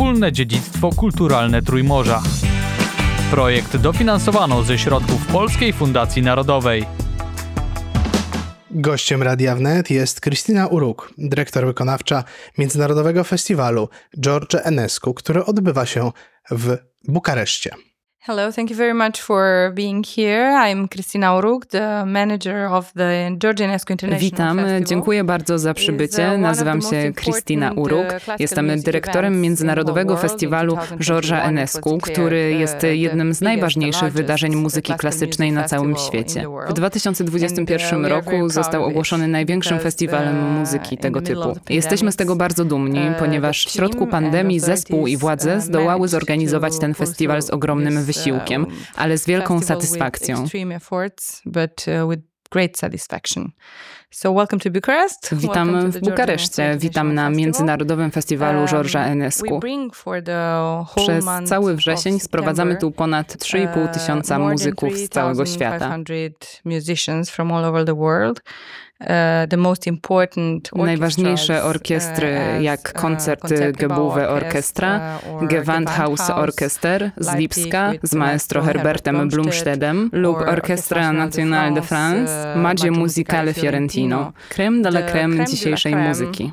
wspólne dziedzictwo kulturalne Trójmorza. Projekt dofinansowano ze środków Polskiej Fundacji Narodowej. Gościem Radia Wnet jest Krystyna Uruk, dyrektor wykonawcza Międzynarodowego Festiwalu George Enescu, który odbywa się w Bukareszcie. Hello, thank you very much for being here. I'm Krystyna Uruk, the manager of the International Witam, Festival. dziękuję bardzo za przybycie. Nazywam się Krystyna Uruk. Jestem dyrektorem Międzynarodowego Festiwalu Georgesa Enescu, który jest jednym z najważniejszych wydarzeń muzyki klasycznej na całym świecie. W 2021 roku został ogłoszony największym festiwalem muzyki tego typu. Jesteśmy z tego bardzo dumni, ponieważ w środku pandemii zespół i władze zdołały zorganizować ten festiwal z ogromnym wysiłkiem wysiłkiem, ale z wielką satysfakcją. Witam w Bukareszcie, witam na Międzynarodowym Festiwalu Georgesa Enescu. Przez cały wrzesień sprowadzamy tu ponad 3,5 tysiąca muzyków z całego świata. Najważniejsze orkiestry, jak koncerty Gebuwe Orchestra, Gewandhaus Orchester z Lipska z maestro Herbertem Blumstedem lub Orchestra Nationale de France, Madzie Musicale Fiorentino, creme de la creme dzisiejszej muzyki.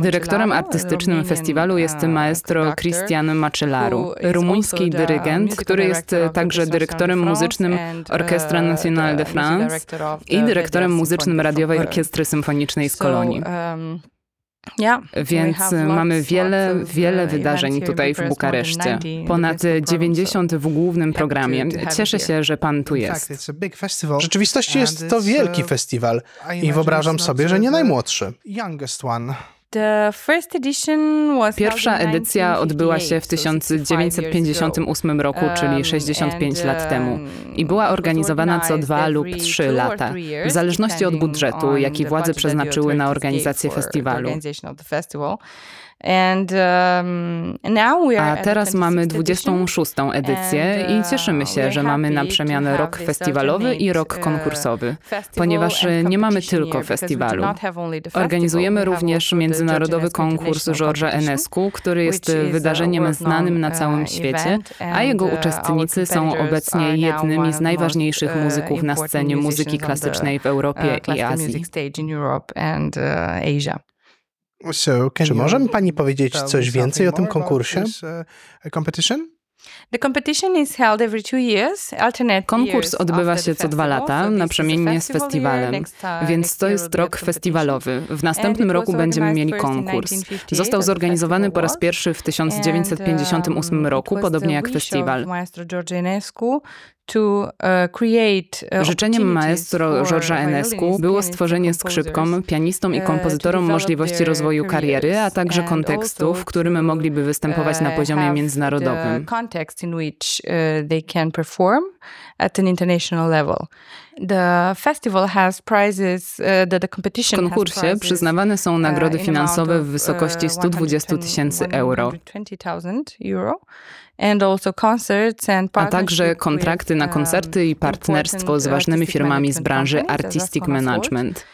Dyrektorem artystycznym festiwalu jest maestro Cristian Macelaru, rumuński dyrygent, który jest także dyrektorem muzycznym Orchestra Nationale de France i dyrektorem muzycznym Radiowej Orkiestry Symfonicznej z Kolonii. Więc mamy wiele, wiele wydarzeń tutaj w Bukareszcie. Ponad 90 w głównym programie. Cieszę się, że pan tu jest. W rzeczywistości jest to wielki festiwal i wyobrażam sobie, że nie najmłodszy. Pierwsza edycja odbyła się w 1958 roku, czyli 65 lat temu, i była organizowana co dwa lub trzy lata, w zależności od budżetu, jaki władze przeznaczyły na organizację festiwalu. Um, A teraz mamy 26. edycję i cieszymy się, że mamy na przemianę rok festiwalowy i rok konkursowy, ponieważ nie mamy tylko festiwalu. Organizujemy również międzynarodowy konkurs Georgesa Enescu, który jest wydarzeniem znanym na całym świecie, a jego uczestnicy są obecnie jednymi z najważniejszych muzyków na scenie muzyki klasycznej w Europie i Azji. Czy może mi pani powiedzieć coś więcej o tym konkursie? Konkurs odbywa się co dwa lata, naprzemiennie z festiwalem, więc to jest rok festiwalowy. W następnym roku będziemy mieli konkurs. Został zorganizowany po raz pierwszy w 1958 roku, podobnie jak festiwal. Życzeniem maestro Georgesa Enescu było stworzenie skrzypkom, pianistom i kompozytorom możliwości rozwoju kariery, a także kontekstu, w którym mogliby występować na poziomie międzynarodowym. W konkursie przyznawane są nagrody finansowe w wysokości 120 tysięcy euro. a także kontrakty na koncerty i partnerstwo z ważnymi firmami z branży Artistic Management.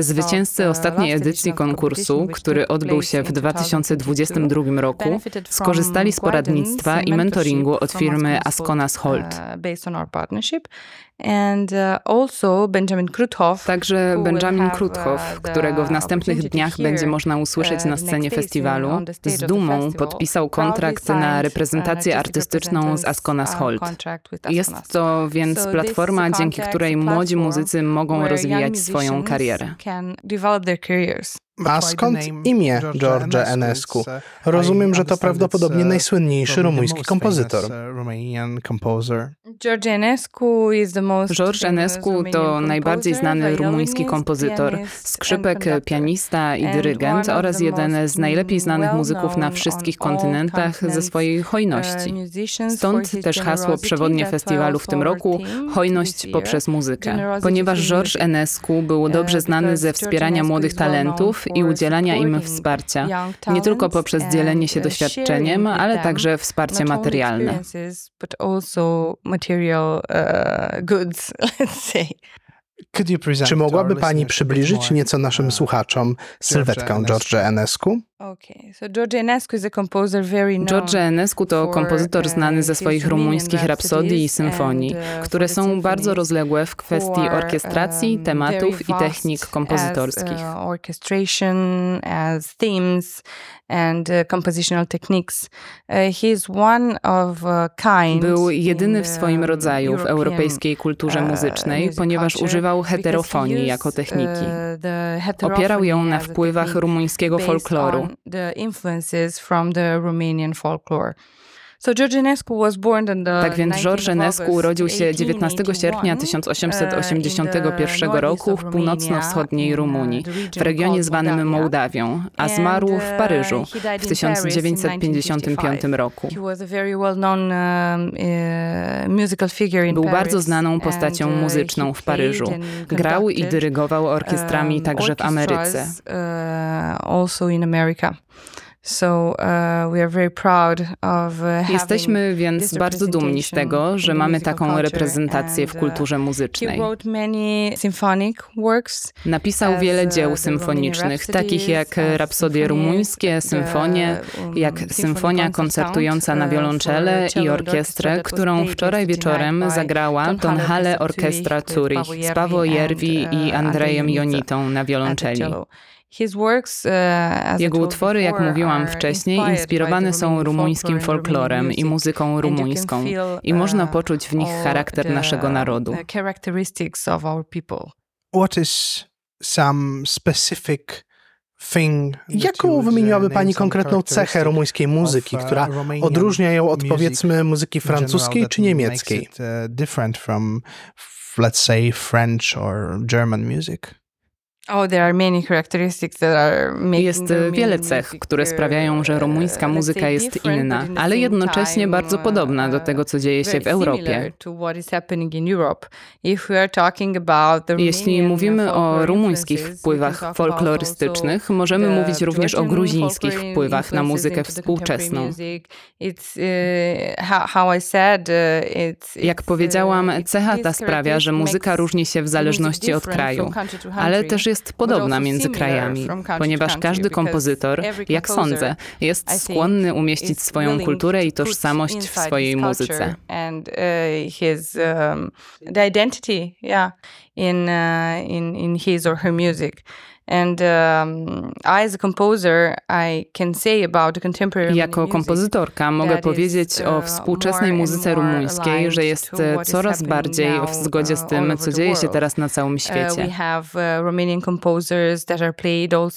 Zwycięzcy ostatniej edycji konkursu, który odbył się w 2022 roku, skorzystali z poradnictwa i mentoringu od firmy Asconas Holt. Także Benjamin Kruthoff, którego w następnych dniach będzie można usłyszeć na scenie festiwalu, z dumą podpisał kontrakt na reprezentację artystyczną z Asconas Holt. Jest to więc platforma, dzięki której młodzi muzycy mogą rozwijać swoją karierę. A skąd imię George Enescu? Rozumiem, że to prawdopodobnie najsłynniejszy rumuński kompozytor. George Enescu George Enescu to najbardziej znany rumuński kompozytor, skrzypek, pianista i dyrygent oraz jeden z najlepiej znanych muzyków na wszystkich kontynentach ze swojej hojności. Stąd też hasło przewodnie festiwalu w tym roku hojność poprzez muzykę. Ponieważ George Enescu był dobrze znany ze wspierania młodych talentów i udzielania im wsparcia, nie tylko poprzez dzielenie się doświadczeniem, ale także wsparcie materialne. Czy mogłaby Pani przybliżyć nieco naszym słuchaczom sylwetkę George Enescu? Okay, so George Enescu is a composer very known George Enescu to kompozytor uh, znany ze swoich rumuńskich rapsodii i symfonii, uh, które są bardzo rozległe w kwestii orkiestracji, um, tematów i technik kompozytorskich. Uh, orchestration, as themes and compositional techniques. He is one of a kind Był jedyny w swoim rodzaju w europejskiej kulturze muzycznej, ponieważ używał heterofonii jako techniki. Opierał ją na wpływach rumuńskiego folkloru. The influences from the Romanian folklore. Tak więc George 19th of Enescu urodził się 19 sierpnia 1881, 1881 roku w północno-wschodniej Rumunii, w regionie zwanym Mołdawią, a zmarł w Paryżu w 1955 roku. Um, uh, Był bardzo znaną postacią uh, muzyczną w Paryżu. Grał i dyrygował orkiestrami um, także w Ameryce. So uh, we are very proud of uh, Jesteśmy więc bardzo dumni z tego, że mamy taką reprezentację w uh, kulturze muzycznej. Napisał wiele uh, dzieł symfonicznych, takich jak rapsodie rumuńskie, symfonie, um, jak symfonia koncertująca na wiolonczele i orkiestrę, którą wczoraj wieczorem zagrała Orchestra Orchestra Zurich z Paweł Jerwi i Andrejem Jonitą na wiolonczeli. I Jego utwory, jak mówiłam wcześniej, inspirowane są rumuńskim folklorem i muzyką rumuńską i można uh, poczuć w nich charakter naszego narodu. What is some specific Jaką uh, wymieniłaby Pani konkretną cechę rumuńskiej muzyki, która odróżnia ją od powiedzmy muzyki francuskiej czy niemieckiej? Different from, let's say, French or German music. Oh, there are many characteristics that are making Jest wiele cech, które sprawiają, że uh, rumuńska muzyka jest inna, ale jednocześnie bardzo podobna do uh, tego, co dzieje się very w Europie. Jeśli mówimy o rumuńskich wpływach folklorystycznych, możemy mówić również o gruzińskich wpływach na muzykę współczesną. uh, uh, Jak powiedziałam, uh, cecha ta sprawia, że muzyka różni się w zależności od kraju, ale też jest but podobna między krajami, ponieważ każdy kompozytor, jak sądzę, jest skłonny umieścić swoją kulturę i tożsamość w swojej muzyce. uh, um, in uh, in in his or her music. And um, I, as a composer, I can say about contemporary Jako kompozytorka mogę powiedzieć o uh, współczesnej muzyce rumuńskiej, że jest e, coraz bardziej w zgodzie z uh, tym, co dzieje się teraz na całym Uh, świecie.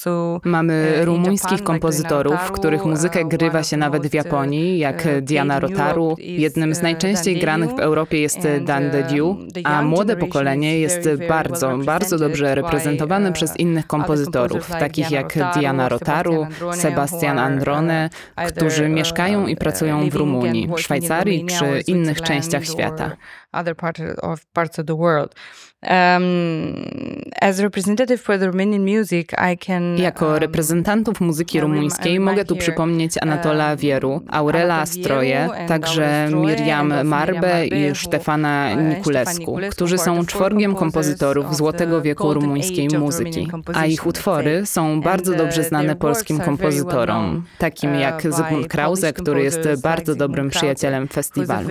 uh, Mamy rumuńskich kompozytorów, których muzykę uh, grywa się nawet w Japonii, jak uh, Diana Rotaru. Jednym z uh, najczęściej granych w. Europie jest Dan Dediu, um, the a młode pokolenie jest bardzo, bardzo dobrze reprezentowane uh, przez innych kompozytorów, like takich jak Diana Rotaru, Sebastian Androne, either, którzy uh, mieszkają i uh, pracują w Rumunii, Szwajcarii czy innych częściach świata. Other part of parts of the world. Um, as representative for the Romanian music, I can. Jako um, reprezentantów muzyki rumuńskiej mogę tu przypomnieć here, Anatola um, Wieru, Aurela and także Miriam Miriam i Stefana uh, and Niculescu, którzy są czworgiem kompozytorów złotego wieku rumuńskiej muzyki, a ich utwory są bardzo And, dobrze uh, znane polskim kompozytorom, takim uh, jak Zygmunt Krause, który jest bardzo dobrym przyjacielem festiwalu.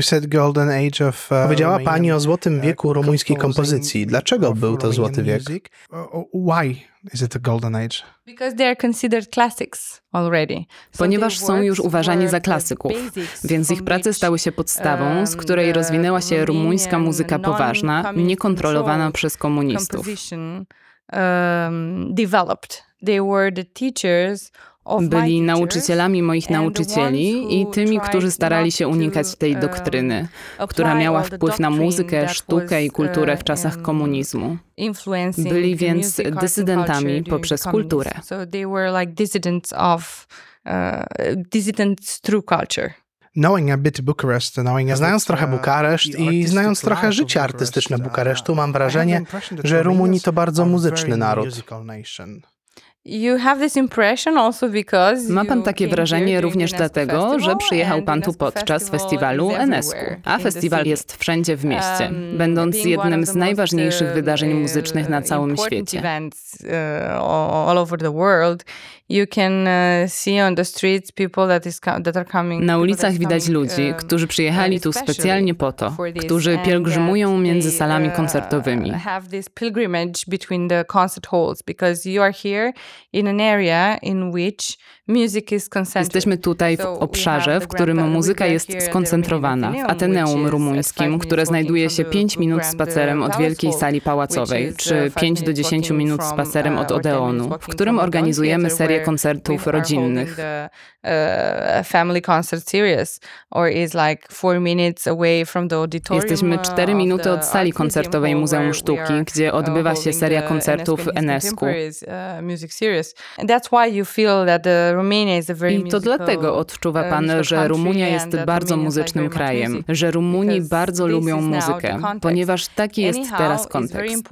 Said golden age of, uh, Powiedziała Romanian, Pani o złotym uh, wieku rumuńskiej kompozycji. Dlaczego był to złoty wiek? music. Why is it a golden age? Because they are considered classics already. Ponieważ są już uważani za klasyków, więc ich prace stały się podstawą, z um, której rozwinęła się rumuńska muzyka poważna, niekontrolowana przez komunistów. um, developed. They were the teachers Byli nauczycielami moich nauczycieli i tymi, którzy starali się unikać tej um, doktryny, która miała wpływ na muzykę, sztukę i kulturę w czasach um, komunizmu. influencing Byli więc dysydentami poprzez kulturę. dissidents uh, through culture. Znając trochę uh, Bukareszt i znając trochę życie artystyczne uh, Bukaresztu, mam wrażenie, że Rumuni to bardzo muzyczny naród. Ma pan takie wrażenie również dlatego, że przyjechał pan tu podczas festiwalu Enesku, a festiwal jest wszędzie w mieście, Um, będąc jednym z najważniejszych most, wydarzeń uh, muzycznych na całym świecie. Uh. You can uh, see on the streets people that is that are coming. Na ulicach widać ludzi, um, którzy przyjechali tu specjalnie po to, którzy pielgrzymują między salami uh, koncertowymi. Have this pilgrimage between the concert halls because you are here in an area in which music is concentrated. Jesteśmy tutaj w obszarze, w którym muzyka jest skoncentrowana, w Ateneum is rumuńskim, które znajduje się from 5 the minut spacerem od Wielkiej Sali Pałacowej, czy uh, five 5 do minutes 10 walking minut spacerem uh, od or 10 minutes Odeonu, w którym organizujemy Theatre, serię koncertów rodzinnych. the, uh, family concert series, or is like four minutes away from the auditorium. Jesteśmy uh, 4 of minuty od sali koncertowej Muzeum Sztuki, gdzie uh, odbywa się seria koncertów Enesku. Uh, music series. And that's why you feel that the Romania is a very I to dlatego odczuwa pan, że Rumunia jest bardzo muzycznym krajem, że Rumuni bardzo lubią muzykę, ponieważ taki jest teraz kontekst.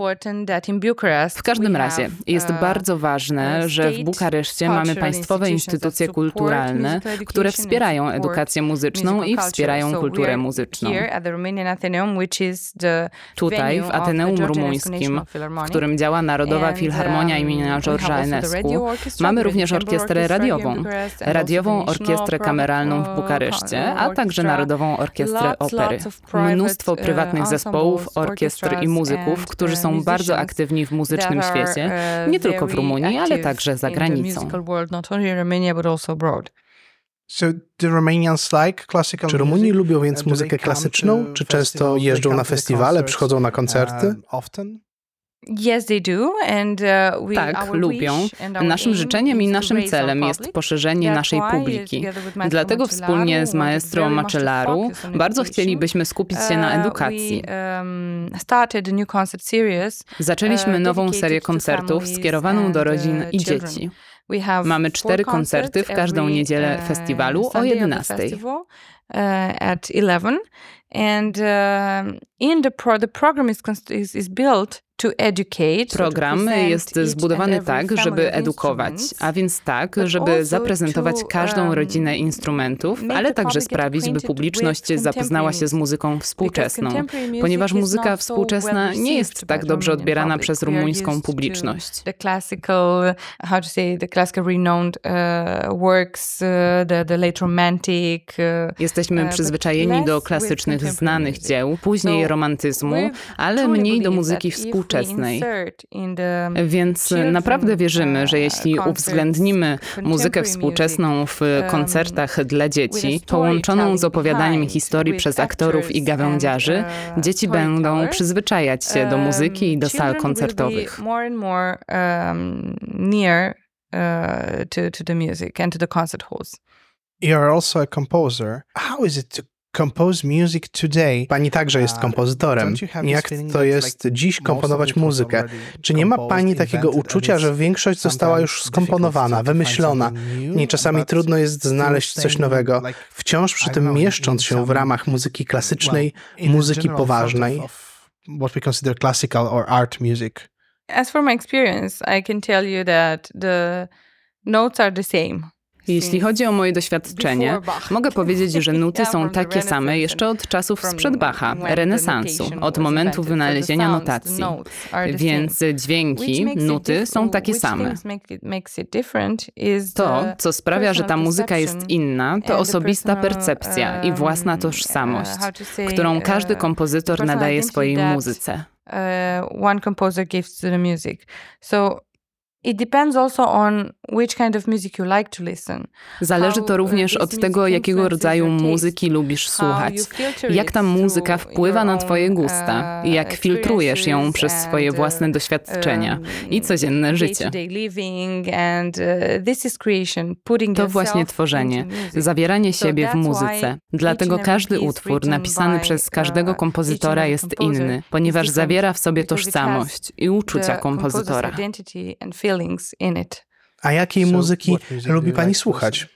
W każdym razie jest bardzo ważne, że w state Bukareszcie mamy państwowe instytucje kulturalne, które wspierają edukację muzyczną i wspierają kulturę muzyczną. Tutaj, w Ateneum Rumuńskim, w którym działa Narodowa Filharmonia um, imienia also the Enescu, mamy również orkiestrę radiową, radiową orkiestrę kameralną w uh, Bukareszcie, uh, a także. Narodową Orkiestrę Opery. Mnóstwo uh, prywatnych zespołów, orkiestr i muzyków, którzy uh, są bardzo musicians aktywni w muzycznym świecie, uh, nie tylko w Rumunii, ale także za granicą. Musical world, not only in Romania, but also abroad. So the Romanians like classical Czy Rumuni music? lubią więc do they muzykę klasyczną? Czy często jeżdżą na festiwale, przychodzą na koncerty? um, often? Yes, they do, and uh, we, Tak, lubią. Naszym życzeniem i naszym celem jest poszerzenie naszej publiki. Dlatego wspólnie z maestro Macellaru bardzo chcielibyśmy skupić się na Uh, edukacji. We um. Zaczęliśmy uh, nową serię koncertów skierowaną do and, rodzin uh, i dzieci. Mamy cztery koncerty w każdą niedzielę uh, festiwalu o Sunday of the 11. festival, uh, at 11 and um in the pro the program is, is built Program jest zbudowany tak, żeby edukować, a więc tak, żeby zaprezentować to, każdą um, rodzinę instrumentów, ale także sprawić, by publiczność zapoznała się z muzyką współczesną. Ponieważ muzyka współczesna nie jest tak dobrze odbierana przez rumuńską publiczność. The classical, how to say, the classical renowned uh, works, uh, the, late romantic. Uh, Jesteśmy Uh, przyzwyczajeni do klasycznych, znanych dzieł, później romantyzmu, ale mniej do muzyki we współczesnej. Więc naprawdę wierzymy, że uh, jeśli uwzględnimy muzykę współczesną w um, koncertach dla dzieci, połączoną z opowiadaniem historii przez aktorów i gawędziarzy, uh, dzieci będą przyzwyczajać się do muzyki i do sal koncertowych. um, uh, to, to the music and to the concert halls. You're also a composer. How is it to compose music today? Pani także jest kompozytorem. Jak to jest dziś komponować muzykę? Czy nie ma pani takiego uczucia, że większość została już skomponowana, wymyślona? Nie czasami trudno jest znaleźć coś nowego, wciąż przy I tym mieszcząc się w ramach muzyki klasycznej, muzyki poważnej. What we consider classical or art music. As for my experience, I can tell you that the notes are the same. Jeśli chodzi o moje doświadczenie, mogę powiedzieć, że nuty są takie same jeszcze od czasów sprzed Bacha, renesansu, od momentu wynalezienia notacji. Więc dźwięki, nuty są takie same. To, co sprawia, że ta muzyka jest inna, to osobista percepcja i własna um, tożsamość, uh, którą każdy uh, kompozytor personal nadaje swojej muzyce. uh, one composer gives to the music. So it depends also on which kind of music you like to listen. Zależy to uh, również od tego, jakiego rodzaju muzyki lubisz słuchać, jak ta muzyka wpływa na twoje gusta, uh, jak filtrujesz ją przez swoje własne and, doświadczenia um, i codzienne życie. uh, To właśnie tworzenie, zawieranie siebie w muzyce. Dlatego każdy utwór napisany przez każdego kompozytora jest inny, ponieważ zawiera w sobie tożsamość i uczucia kompozytora. Feelings in it. A jakiej So muzyki lubi pani like słuchać?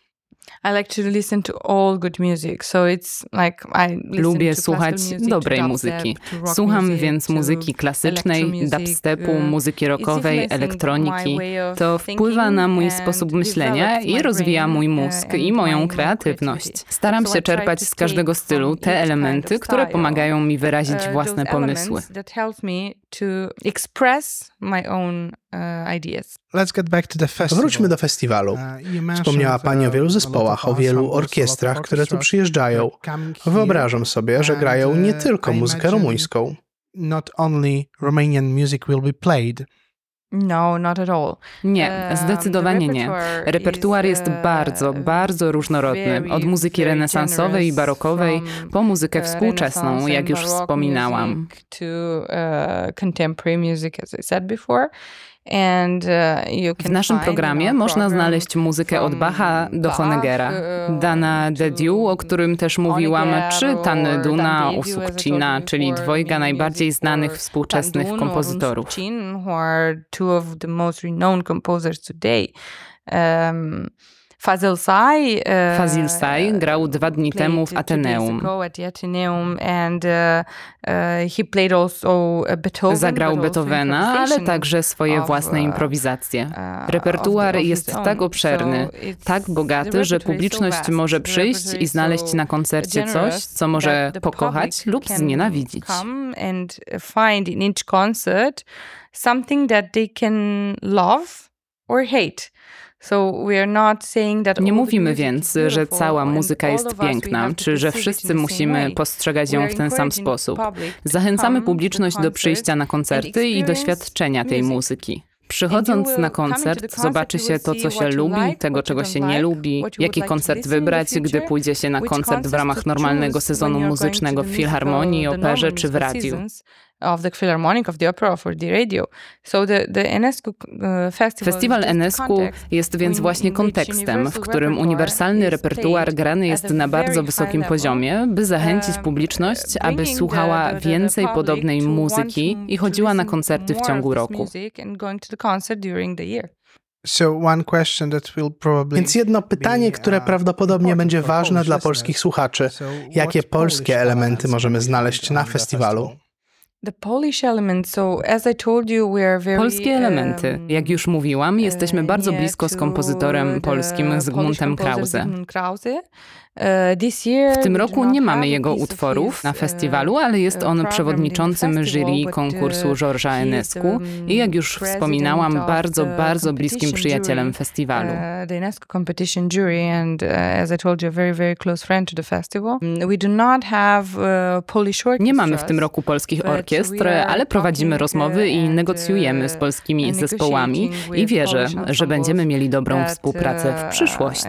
I like to listen to all good music, so it's like I Lubię to słuchać music, dobrej to muzyki. Słucham music, więc muzyki klasycznej, dubstepu, um, muzyki rockowej, elektroniki. To wpływa na mój sposób myślenia i rozwija mój uh, mózg i moją kreatywność. Staram się czerpać z każdego stylu te elementy, które pomagają mi wyrazić uh, własne pomysły. To express my own uh, ideas. Let's get back to the festival. Wróćmy do festiwalu. Mentioned, Wspomniała Pani o wielu zespołach, o wielu orkiestrach, które tu przyjeżdżają. here. Wyobrażam sobie, że grają nie tylko muzykę rumuńską. Not only Romanian music will be played. No, not at all. Nie, zdecydowanie nie. Repertuar jest uh, bardzo, bardzo różnorodny. Od muzyki renesansowej i barokowej po muzykę uh, współczesną, jak już wspominałam. Uh, W naszym programie można znaleźć muzykę od Bacha do Bach, Honeggera, uh, Dana to de Dieu, o którym też mówiłam, czy or Tanny Duna, Usukcina, czyli dwojga najbardziej znanych współczesnych kompozytorów. Um, Fazil Say, Fazil Say grał dwa dni temu w Ateneum. uh, Beethoven, Zagrał Beethovena, ale także swoje własne improwizacje. Repertuar jest tak obszerny, tak bogaty, że publiczność może przyjść i znaleźć na koncercie coś, co może pokochać lub znienawidzić. Come and find in each concert something that they can love or hate. So we are not saying that Nie mówimy więc, że cała muzyka jest piękna, czy że wszyscy musimy postrzegać ją w ten sam sposób. Zachęcamy publiczność do przyjścia na koncerty i doświadczenia tej muzyki. Przychodząc na koncert, zobaczy się to, co się lubi, tego, czego się nie lubi, jaki koncert wybrać, gdy pójdzie się na koncert w ramach normalnego sezonu muzycznego w Filharmonii, operze czy w radiu. Of the Philharmonic, of the opera, or the radio. So the, the Enescu uh, festival Festiwal Enescu context jest więc in- właśnie kontekstem, w universal którym repertoire uniwersalny is repertuar played grany at jest a na very bardzo high wysokim level, poziomie, by zachęcić um, publiczność, aby słuchała więcej public podobnej muzyki to- i chodziła na koncerty w more ciągu roku. music and going to the concert during the year. So one question that will probably Więc jedno pytanie, które uh, prawdopodobnie będzie for ważne dla polskich słuchaczy. Jakie what Polish polskie elementy elements możemy can we znaleźć find na festiwalu? Polskie elementy. Jak już mówiłam, jesteśmy uh, bardzo blisko z to kompozytorem the polskim Zygmuntem Krause. Year W tym roku nie mamy jego utworów na uh, festiwalu, ale jest on przewodniczącym jury but, konkursu Georgesa Enescu um, i jak już wspominałam, bardzo, bardzo bliskim przyjacielem festiwalu. Nie mamy w tym roku polskich orkiestr, ale prowadzimy rozmowy i negocjujemy z polskimi zespołami i wierzę, że będziemy mieli dobrą współpracę w przyszłości.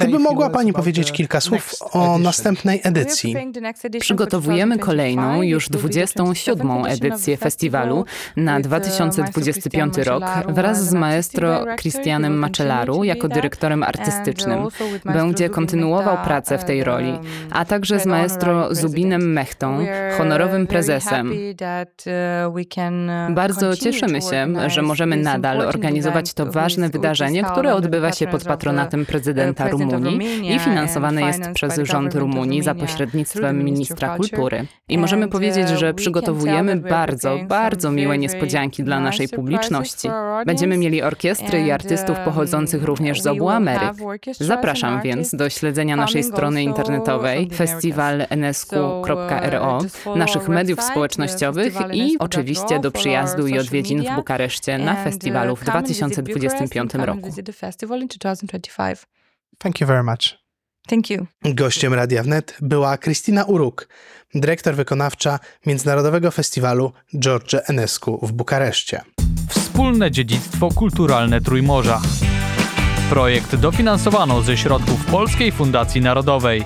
Gdyby mogła Pani powiedzieć kilka słów o następnej edycji. Przygotowujemy 2025. kolejną, już It will be the 27. 27th edition edycję festiwalu na with, uh, 2025 maestro rok wraz z maestro. Christianem to jako dyrektorem artystycznym. Będzie kontynuował Mehta, pracę w tej uh, roli, a także z maestro Zubinem. Mechtą, honorowym prezesem. uh, uh, Bardzo cieszymy się, że możemy nadal organizować to ważne wydarzenie, które odbywa się pod patronatem prezydenta president of Rumunii i finansowane and jest przez rząd Rumunii za pośrednictwem ministra kultury. I możemy powiedzieć, że can przygotowujemy bardzo, bardzo miłe niespodzianki dla naszej publiczności. Będziemy mieli orkiestry i artystów um, pochodzących również z obu Ameryk. Zapraszam więc do śledzenia naszej strony internetowej So, uh, naszych mediów społecznościowych i oczywiście do przyjazdu i odwiedzin w Bukareszcie na uh, festiwalu w come and visit 2025 Bucharest and come and roku. Visit the festival in 2025. Thank you very much. Thank you. Gościem Radia Wnet była Krystyna Uruk, dyrektor wykonawcza Międzynarodowego Festiwalu George Enescu w Bukareszcie. Wspólne dziedzictwo kulturalne Trójmorza. Projekt dofinansowano ze środków Polskiej Fundacji Narodowej.